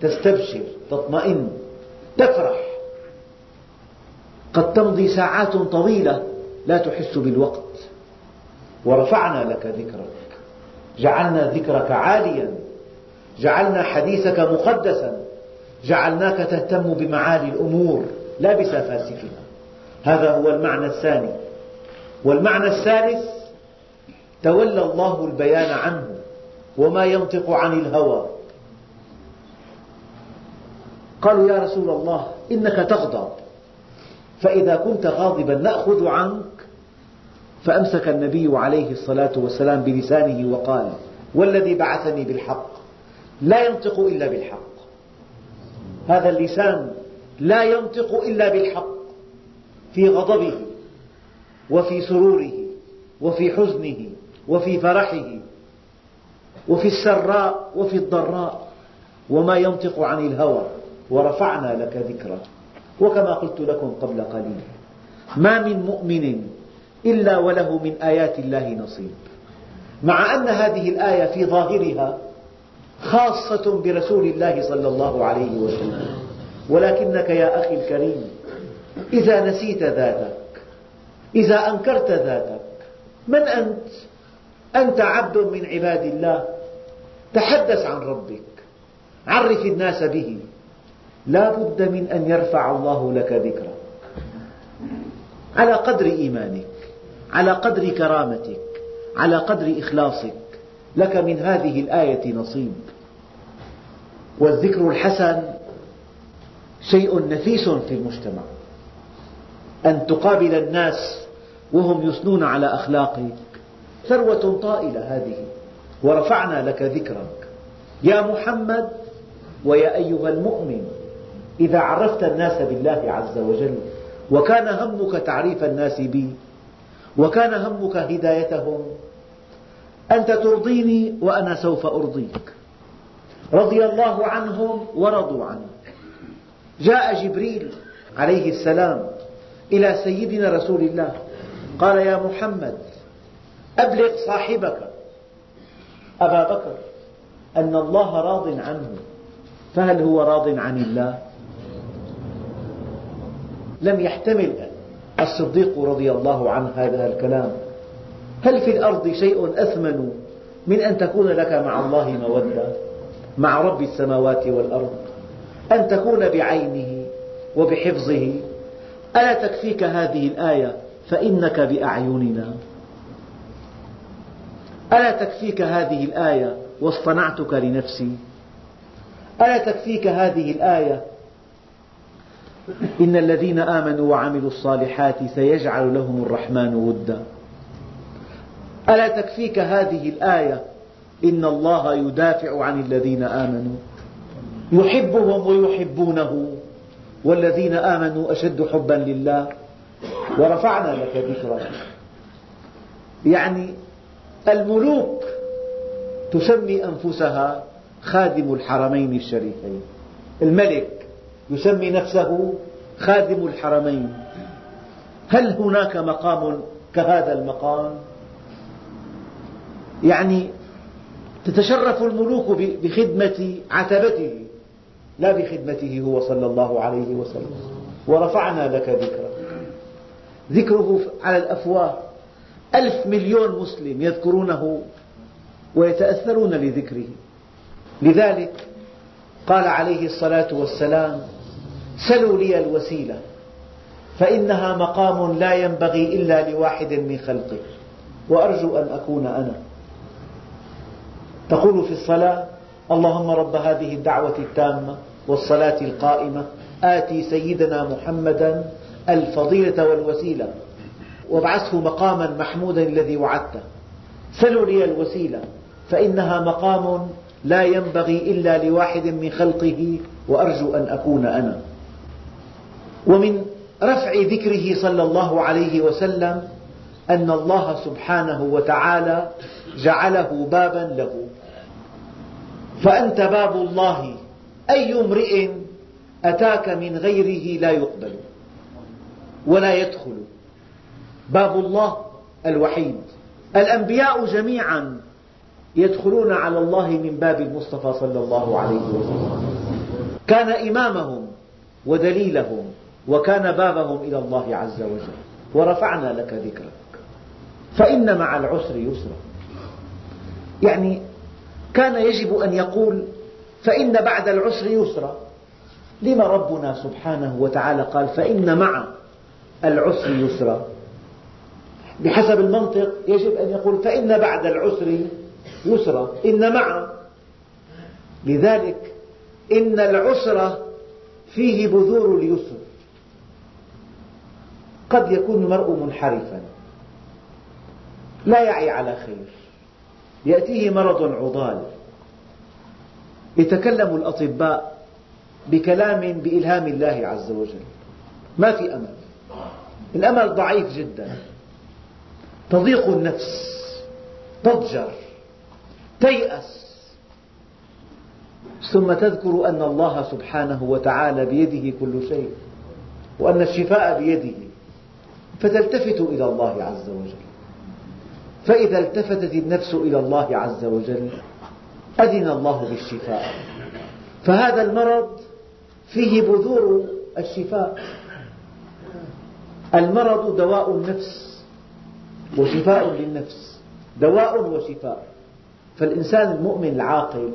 S2: تستبشر تطمئن تفرح. قد تمضي ساعات طويلة لا تحس بالوقت. ورفعنا لك ذكرك. جعلنا ذكرك عاليا. جعلنا حديثك مقدسا. جعلناك تهتم بمعالي الأمور لا بسفاسفها. هذا هو المعنى الثاني. والمعنى الثالث تولى الله البيان عنه وما ينطق عن الهوى. قالوا يا رسول الله إنك تغضب. فإذا كنت غاضبا نأخذ عنك فأمسك النبي عليه الصلاة والسلام بلسانه وقال والذي بعثني بالحق لا ينطق إلا بالحق. هذا اللسان لا ينطق إلا بالحق في غضبه وفي سروره وفي حزنه وفي فرحه وفي السراء وفي الضراء وما ينطق عن الهوى ورفعنا لك ذكرك وكما قلت لكم قبل قليل ما من مؤمن إلا وله من آيات الله نصيب. مع أن هذه الآية في ظاهرها خاصة برسول الله صلى الله عليه وسلم. ولكنك يا أخي الكريم إذا نسيت ذاتك إذا أنكرت ذاتك من أنت؟ أنت عبد من عباد الله. تحدث عن ربك. عرف الناس به. لا بد من أن يرفع الله لك ذكرك. على قدر إيمانك. على قدر كرامتك على قدر إخلاصك لك من هذه الآية نصيب. والذكر الحسن شيء نفيس في المجتمع. أن تقابل الناس وهم يثنون على أخلاقك. ثروة طائلة هذه. ورفعنا لك ذكرك. يا محمد ويا أيها المؤمن إذا عرفت الناس بالله عز وجل وكان همك تعريف الناس بي وكان همك هدايتهم. أنت ترضيني وأنا سوف أرضيك. رضي الله عنهم ورضوا عنه. جاء جبريل عليه السلام إلى سيدنا رسول الله. قال يا محمد أبلغ صاحبك. أبا بكر أن الله راض عنه. فهل هو راض عن الله؟ لم يحتمل الصديق رضي الله عنه هذا الكلام. هل في الأرض شيء أثمن من أن تكون لك مع الله مودة؟ مع رب السماوات والأرض. أن تكون بعينه وبحفظه. ألا تكفيك هذه الآية؟ فإنك بأعيننا. ألا تكفيك هذه الآية واصطنعتك لنفسي؟ ألا تكفيك هذه الآية إن الذين آمنوا وعملوا الصالحات سيجعل لهم الرحمن ودا. ألا تكفيك هذه الآية؟ إن الله يدافع عن الذين آمنوا. يحبهم ويحبونه. والذين آمنوا أشد حبا لله. ورفعنا لك ذكرك. يعني الملوك تسمي أنفسها خادم الحرمين الشريفين. الملك يسمي نفسه خادم الحرمين. هل هناك مقام كهذا المقام؟ يعني تتشرف الملوك بخدمة عتبته لا بخدمته هو صلى الله عليه وسلم. ورفعنا لك ذكرك ذكره على الأفواه. ألف مليون مسلم يذكرونه ويتأثرون لذكره. لذلك قال عليه الصلاة والسلام سلوا لي الوسيلة. فإنها مقام لا ينبغي إلا لواحد من خلقه وأرجو أن أكون أنا. تقول في الصلاة اللهم رب هذه الدعوة التامة والصلاة القائمة. آتي سيدنا محمدا الفضيلة والوسيلة. وابعثه مقاما محمودا الذي وعدته. سلوا لي الوسيلة. فإنها مقام لا ينبغي إلا لواحد من خلقه. وأرجو أن أكون أنا. ومن رفع ذكره صلى الله عليه وسلم أن الله سبحانه وتعالى جعله بابا له. فأنت باب الله. أي امرئ أتاك من غيره لا يقبل ولا يدخل. باب الله الوحيد. الأنبياء جميعا يدخلون على الله من باب المصطفى صلى الله عليه وسلم. كان إمامهم ودليلهم وكان بابهم إلى الله عز وجل. ورفعنا لك ذكرك. فإن مع العسر يسرا. يعني كان يجب أن يقول فإن بعد العسر يسرا. لما ربنا سبحانه وتعالى قال فإن مع العسر يسرا. بحسب المنطق يجب أن يقول فإن بعد العسر يسرا. إن مع. لذلك إن العسر فيه بذور اليسر. قد يكون المرء منحرفا. لا يعي على خير. يأتيه مرض عضال. يتكلم الأطباء بكلام بإلهام الله عز وجل. ما في أمل. الأمل ضعيف جدا. تضيق النفس. تضجر. تيأس. ثم تذكر أن الله سبحانه وتعالى بيده كل شيء. وأن الشفاء بيده. فتلتفت إلى الله عز وجل. فإذا التفتت النفس إلى الله عز وجل أذن الله بالشفاء. فهذا المرض فيه بذور الشفاء. المرض دواء النفس وشفاء للنفس. دواء وشفاء. فالإنسان المؤمن العاقل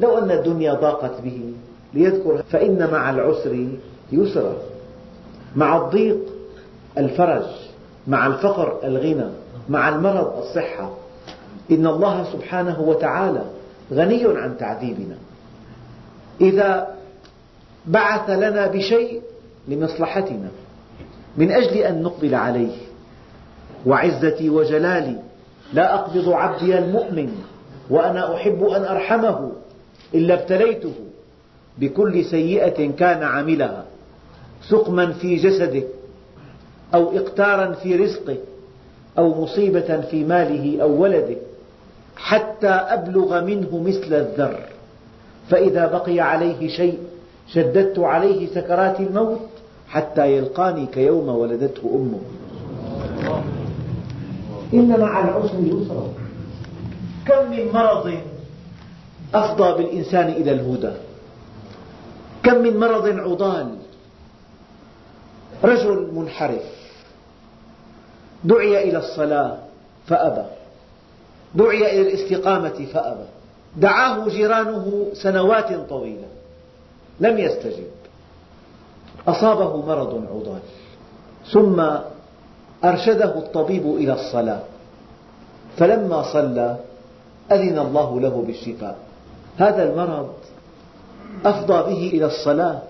S2: لو أن الدنيا ضاقت به ليذكر فإن مع العسر يسرا. مع الضيق الفرج مع الفقر الغنى مع المرض الصحة. إن الله سبحانه وتعالى غني عن تعذيبنا. إذا بعث لنا بشيء لمصلحتنا من أجل أن نقبل عليه. وعزتي وجلالي لا أقبض عبدي المؤمن وأنا أحب أن أرحمه إلا ابتليته بكل سيئة كان عملها سقما في جسده أو إقتارا في رزقه أو مصيبة في ماله أو ولده حتى أبلغ منه مثل الذر. فإذا بقي عليه شيء شددت عليه سكرات الموت حتى يلقاني كيوم ولدته أمه. إن مع العسر يسرا. كم من مرض أفضى بالإنسان إلى الهدى؟ كم من مرض عضال؟ رجل منحرف. دعي إلى الصلاة فأبى. دعي إلى الاستقامة فأبى. دعاه جيرانه سنوات طويلة. لم يستجب. أصابه مرض عضال ثم أرشده الطبيب إلى الصلاة. فلما صلى أذن الله له بالشفاء. هذا المرض أفضى به إلى الصلاة.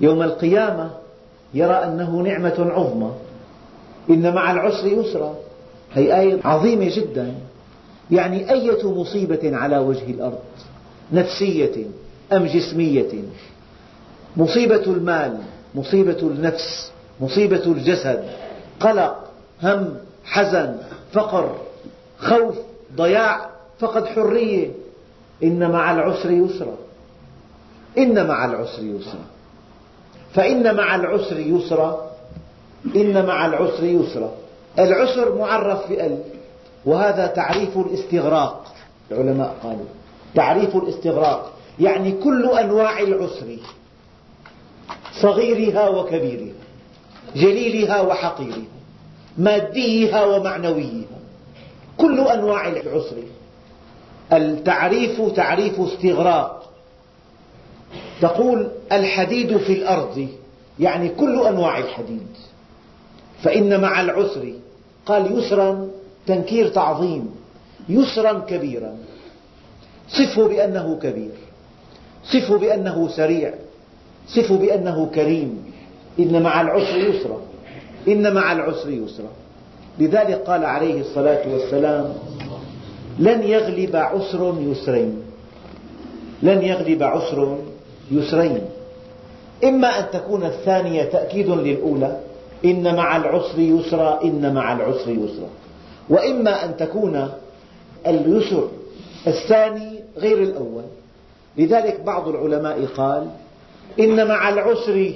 S2: يوم القيامة يرى أنه نعمة عظمى. إن مع العسر يسرا. هي آية عظيمة جدا. يعني أية مصيبة على وجه الأرض؟ نفسية أم جسمية؟ مصيبة المال مصيبة النفس مصيبة الجسد قلق هم حزن فقر خوف ضياع فقد حرية. إن مع العسر يسرا. إن مع العسر يسرا. فإن مع العسر يسرا إن مع العسر يسرا. العسر معرف بأل وهذا تعريف الاستغراق. العلماء قالوا تعريف الاستغراق يعني كل أنواع العسر صغيرها وكبيرها جليلها وحقيرها ماديها ومعنويها كل أنواع العسر. التعريف تعريف استغراق. تقول الحديد في الأرض يعني كل أنواع الحديد. فإن مع العسر قال يسرا تنكير تعظيم يسرا كبيرا. صفه بأنه كبير صفه بأنه سريع صفه بأنه كريم. إن مع العسر يسرا إن مع العسر يسرا. لذلك قال عليه الصلاة والسلام لن يغلب عسر يسرين لن يغلب عسر يسرين. إما أن تكون الثانية تأكيد للأولى إن مع العسر يسرا إن مع العسر يسرا. وإما أن تكون اليسر الثاني غير الأول. لذلك بعض العلماء قال إن مع العسر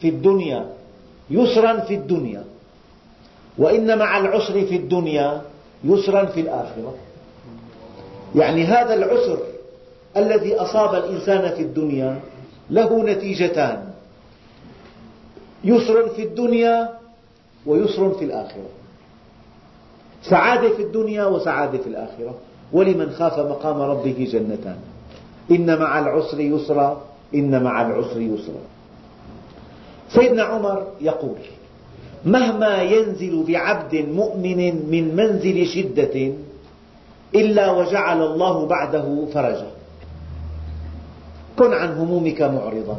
S2: في الدنيا يسرا في الدنيا وإن مع العسر في الدنيا يسرا في الآخرة. يعني هذا العسر الذي أصاب الإنسان في الدنيا له نتيجتان. يسر في الدنيا ويسر في الآخرة. سعادة في الدنيا وسعادة في الآخرة. ولمن خاف مقام ربه جنتان. إن مع العسر يسرا إن مع العسر يسرا. سيدنا عمر يقول مهما ينزل بعبد مؤمن من منزل شدة إلا وجعل الله بعده فرجا. كن عن همومك معرضا.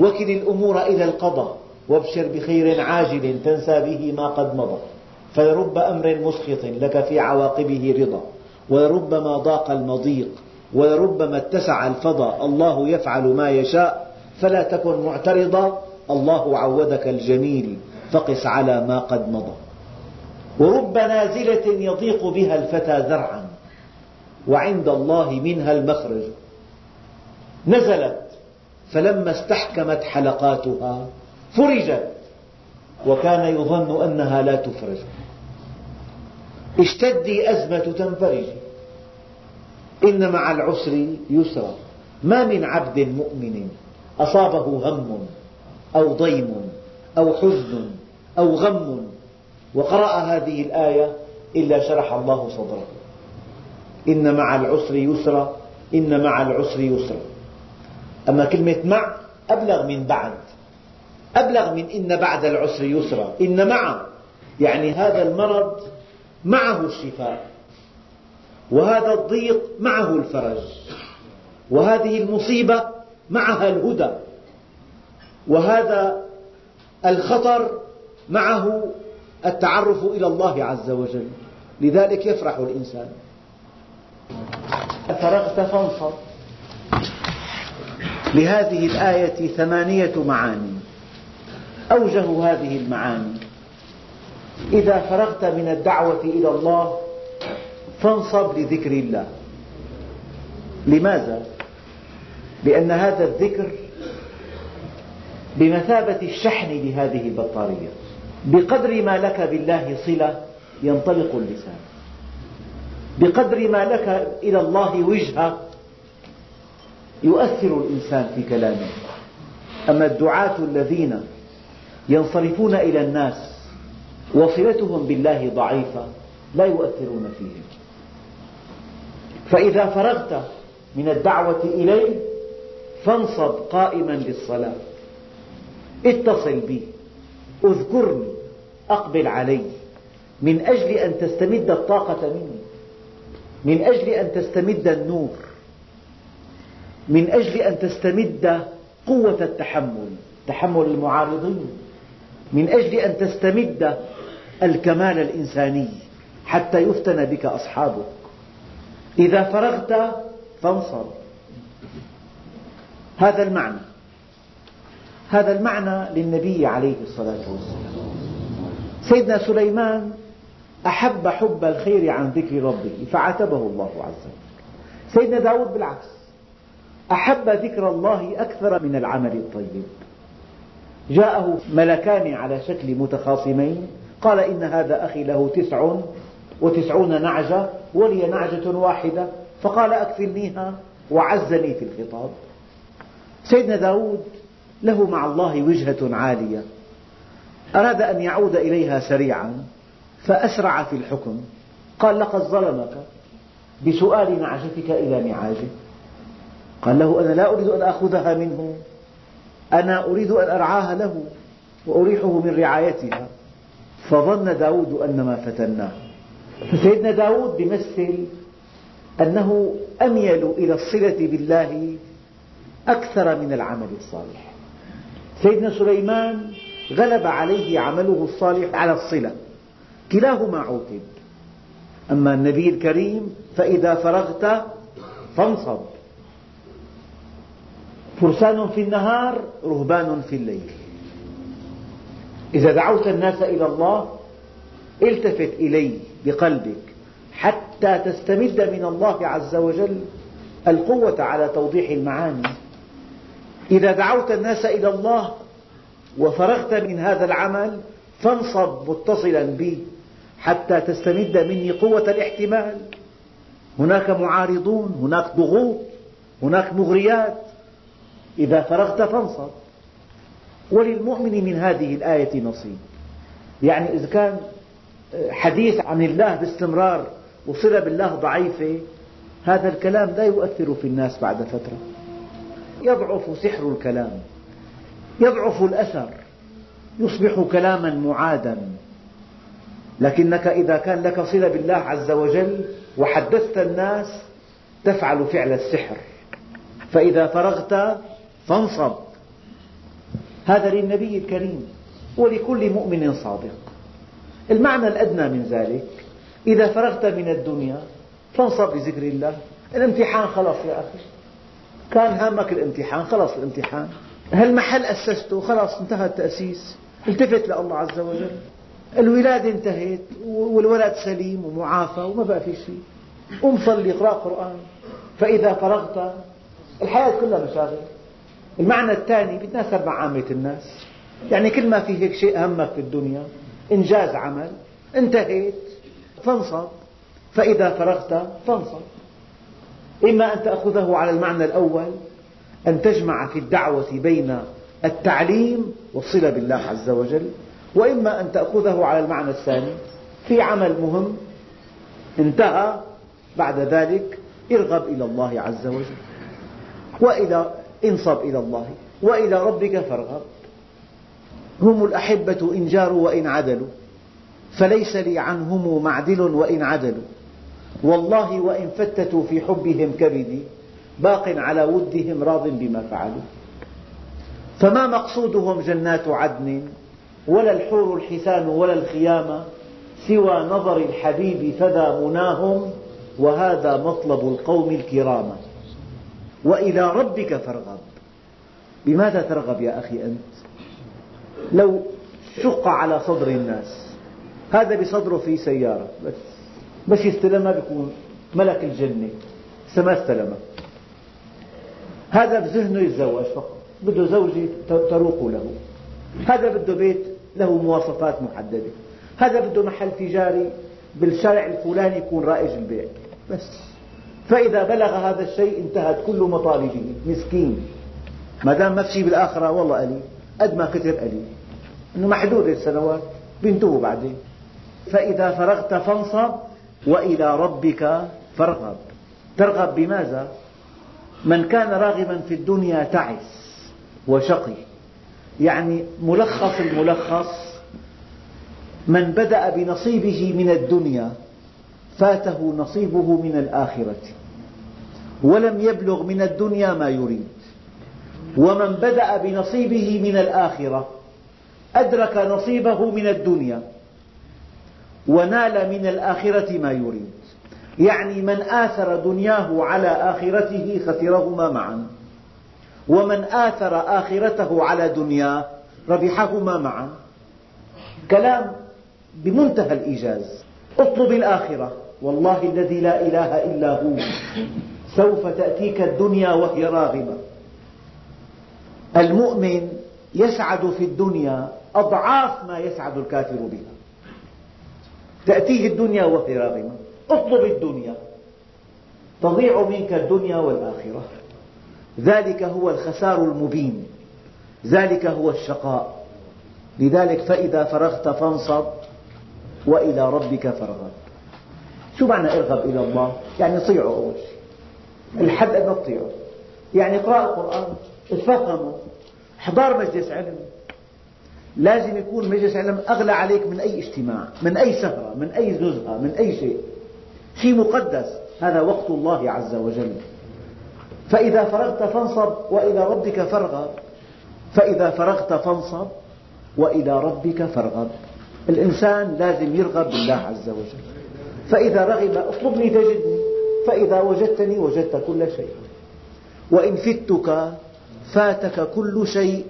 S2: وكل الأمور إلى القضاء وابشر بخير عاجل تنسى به ما قد مضى. فلرب أمر مسخط لك في عواقبه رضا ولربما ضاق المضيق ولربما اتسع الفضا. الله يفعل ما يشاء فلا تكن معترضا. الله عودك الجميل فقس على ما قد مضى. ورب نازلة يضيق بها الفتى ذرعا وعند الله منها المخرج. نزلت فلما استحكمت حلقاتها فرجت وكان يظن أنها لا تفرج. اشتدي أزمة تنفرجي إن مع العسر يسرا. ما من عبد مؤمن أصابه هم أو ضيم أو حزن أو غم. وقرأ هذه الآية إلا شرح الله صدره. إن مع العسر يسرا. إن مع العسر يسرا. أما كلمة مع أبلغ من بعد. أبلغ من إن بعد العسر يسرا. إن مع يعني هذا المرض معه الشفاء وهذا الضيق معه الفرج وهذه المصيبة معها الهدى وهذا الخطر معه التعرف إلى الله عز وجل. لذلك يفرح الإنسان. فرغت فانصب. لهذه الآية ثمانية معاني. أوجه هذه المعاني. إذا فرغت من الدعوة إلى الله فانصب لذكر الله. لماذا؟ لأن هذا الذكر بمثابة الشحن لهذه البطارية. بقدر ما لك بالله صلة ينطلق اللسان. بقدر ما لك إلى الله وجهة يؤثر الإنسان في كلامه. أما الدعاة الذين ينصرفون إلى الناس وصلتهم بالله ضعيفة لا يؤثرون فيهم. فإذا فرغت من الدعوة إليه فانصب قائما للصلاة. اتصل بي اذكرني أقبل علي. من أجل أن تستمد الطاقة مني. من أجل أن تستمد النور. من أجل أن تستمد قوة التحمل. تحمل المعارضين. من أجل أن تستمد الكمال الإنساني حتى يفتن بك أصحابك. إذا فرغت فانصر. هذا المعنى. هذا المعنى للنبي عليه الصلاة والسلام. سيدنا سليمان أحب حب الخير عن ذكر ربه فعاتبه الله عز وجل. سيدنا داود بالعكس. أحب ذكر الله أكثر من العمل الطيب. جاءه ملكان على شكل متخاصمين. قال إن هذا أخي له تسع وتسعون نعجة ولي نعجة واحدة. فقال أكفلنيها وعزني في الخطاب. سيدنا داود له مع الله وجهة عالية. أراد أن يعود إليها سريعا فأسرع في الحكم. قال لقد ظلمك بسؤال نعجتك إلى نعاجه قال له أنا لا أريد أن أخذها منه. أنا أريد أن أرعاها له وأريحه من رعايتها. فظن داود أنما فتناه. فسيدنا داود بيمثل أنه أميل إلى الصلة بالله أكثر من العمل الصالح. سيدنا سليمان غلب عليه عمله الصالح على الصلة. كلاهما عوتب. أما النبي الكريم فإذا فرغت فانصب. فرسان في النهار رهبان في الليل. إذا دعوت الناس إلى الله التفت إليه بقلبك حتى تستمد من الله عز وجل القوة على توضيح المعاني. إذا دعوت الناس إلى الله وفرغت من هذا العمل فانصب متصلا بي حتى تستمد مني قوة الاحتمال. هناك معارضون هناك ضغوط هناك مغريات. إذا فرغت فانصب. وللمؤمن من هذه الآية نصيب. يعني إذا كان حديث عن الله باستمرار وصلة بالله ضعيفة هذا الكلام لا يؤثر في الناس بعد فترة. يضعف سحر الكلام. يضعف الأثر. يصبح كلاما معادا. لكنك إذا كان لك صلة بالله عز وجل وحدثت الناس تفعل فعل السحر. فإذا فرغت فانصب. هذا للنبي الكريم ولكل مؤمن صادق. المعنى الأدنى من ذلك إذا فرغت من الدنيا فانصب لذكر الله. الامتحان خلص يا أخي. كان هامك الامتحان خلص الامتحان. هالمحل أسسته؟ خلص انتهى التأسيس. التفت لله عز وجل. الولادة انتهت والولد سليم ومعافى وما بقى في شيء. قم صلي اقرأ قرآن. فإذا فرغت الحياة كلها مشاغل. المعنى الثاني بيتناسب مع عامة الناس. يعني كل ما في هيك شيء همك في الدنيا إنجاز عمل انتهيت فانصب فإذا فرغت فانصب إما أن تأخذه على المعنى الأول أن تجمع في الدعوة بين التعليم والصلة بالله عز وجل وإما أن تأخذه على المعنى الثاني. في عمل مهم انتهى بعد ذلك ارغب إلى الله عز وجل. وإلى انصب إلى الله وإلى ربك فارغب. هم الأحبة إن جاروا وإن عدلوا فليس لي عنهم معدل وإن عدلوا. والله وإن فتتوا في حبهم كبدي باق على ودهم راض بما فعلوا. فما مقصودهم جنات عدن ولا الحور الحسان ولا الخيام سوى نظر الحبيب فذا مناهم وهذا مطلب القوم الكرام. وإلى ربك فارغب. بماذا ترغب يا أخي أنت؟ لو شق على صدر الناس. هذا بصدره في سيارة. بس. بس يستلمها بيكون ملك الجنة. ما استلمها هذا بذهنه يتزوج فقط. بده زوجة تروق له. هذا بده بيت له مواصفات محددة. هذا بده محل تجاري بالشارع الفلاني يكون رائج البيع. بس. فإذا بلغ هذا الشيء انتهت كل مطالبه مسكين. ما دام ما في شيء بالآخرة والله قليل قد ما كثر قليل أنه محدود السنوات. بينتهوا بعدين. فإذا فرغت فانصب وإلى ربك فارغب. ترغب بماذا؟ من كان راغبا في الدنيا تعس وشقي. يعني ملخص الملخص من بدأ بنصيبه من الدنيا فاته نصيبه من الآخرة. ولم يبلغ من الدنيا ما يريد. ومن بدأ بنصيبه من الآخرة أدرك نصيبه من الدنيا ونال من الآخرة ما يريد. يعني من آثر دنياه على آخرته خسرهما معا ومن آثر آخرته على دنياه ربحهما معا. كلام بمنتهى الإيجاز. اطلب الآخرة. والله الذي لا إله إلا هو. سوف تأتيك الدنيا وهي راغمة. المؤمن يسعد في الدنيا أضعاف ما يسعد الكافر بها. تأتيه الدنيا وهي راغمة. اطلب الدنيا. تضيع منك الدنيا والآخرة. ذلك هو الخسار المبين. ذلك هو الشقاء. لذلك فإذا فرغت فانصب وإلى ربك فارغب. شو معنى ارغب إلى الله؟ يعني طيعه أول شيء. الحد تطيعه يعني اقرأ القرآن اتفهمه احضر مجلس علم. لازم يكون مجلس علم أغلى عليك من أي اجتماع من أي سهرة من أي نزهة من أي شيء. شيء مقدس هذا وقت الله عز وجل. فإذا فرغت فانصب وإلى ربك فارغب. فإذا فرغت فانصب وإلى ربك فارغب. الإنسان لازم يرغب بالله عز وجل. فإذا رغب اطلبني تجدني. فإذا وجدتني وجدت كل شيء. وإن فتك فاتك كل شيء.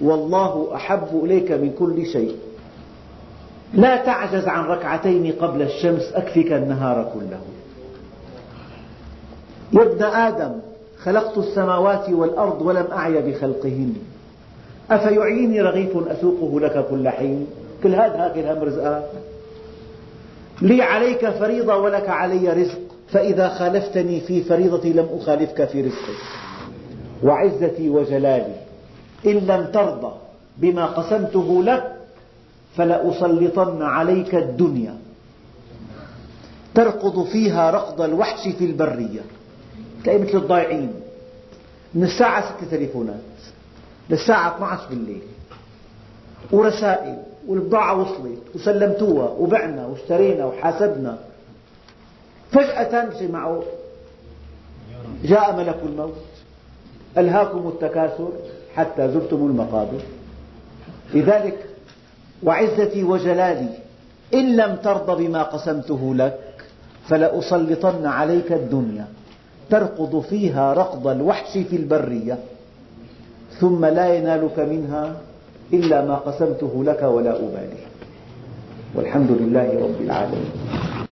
S2: والله أحب إليك من كل شيء. لا تعجز عن ركعتين قبل الشمس أكفك النهار كله. يا ابن آدم خلقت السماوات والأرض ولم أعي بخلقهن. أفيعيني رغيف أسوقه لك كل حين؟ كل هذا هاكل هم رزقك لي عليك فريضة ولك علي رزق. فإذا خالفتني في فريضتي لم أخالفك في رزقي. وعزتي وجلالي إن لم ترضى بما قسمته لك فلأسلطن عليك الدنيا. تركض فيها ركض الوحش في البرية. تلاقي مثل الضايعين من الساعة ستة تليفونات للساعة 12 بالليل. ورسائل والبضاعة وصلت وسلمتوها وبعنا واشترينا وحاسبنا. فجأة معه جاء ملك الموت ألهاكم التكاثر حتى زرتم المقابر. لذلك وعزتي وجلالي إن لم ترض بما قسمته لك فلأسلطن عليك الدنيا تركض فيها ركض الوحش في البرية. ثم لا ينالك منها إلا ما قسمته لك ولا أبالي. والحمد لله رب العالمين.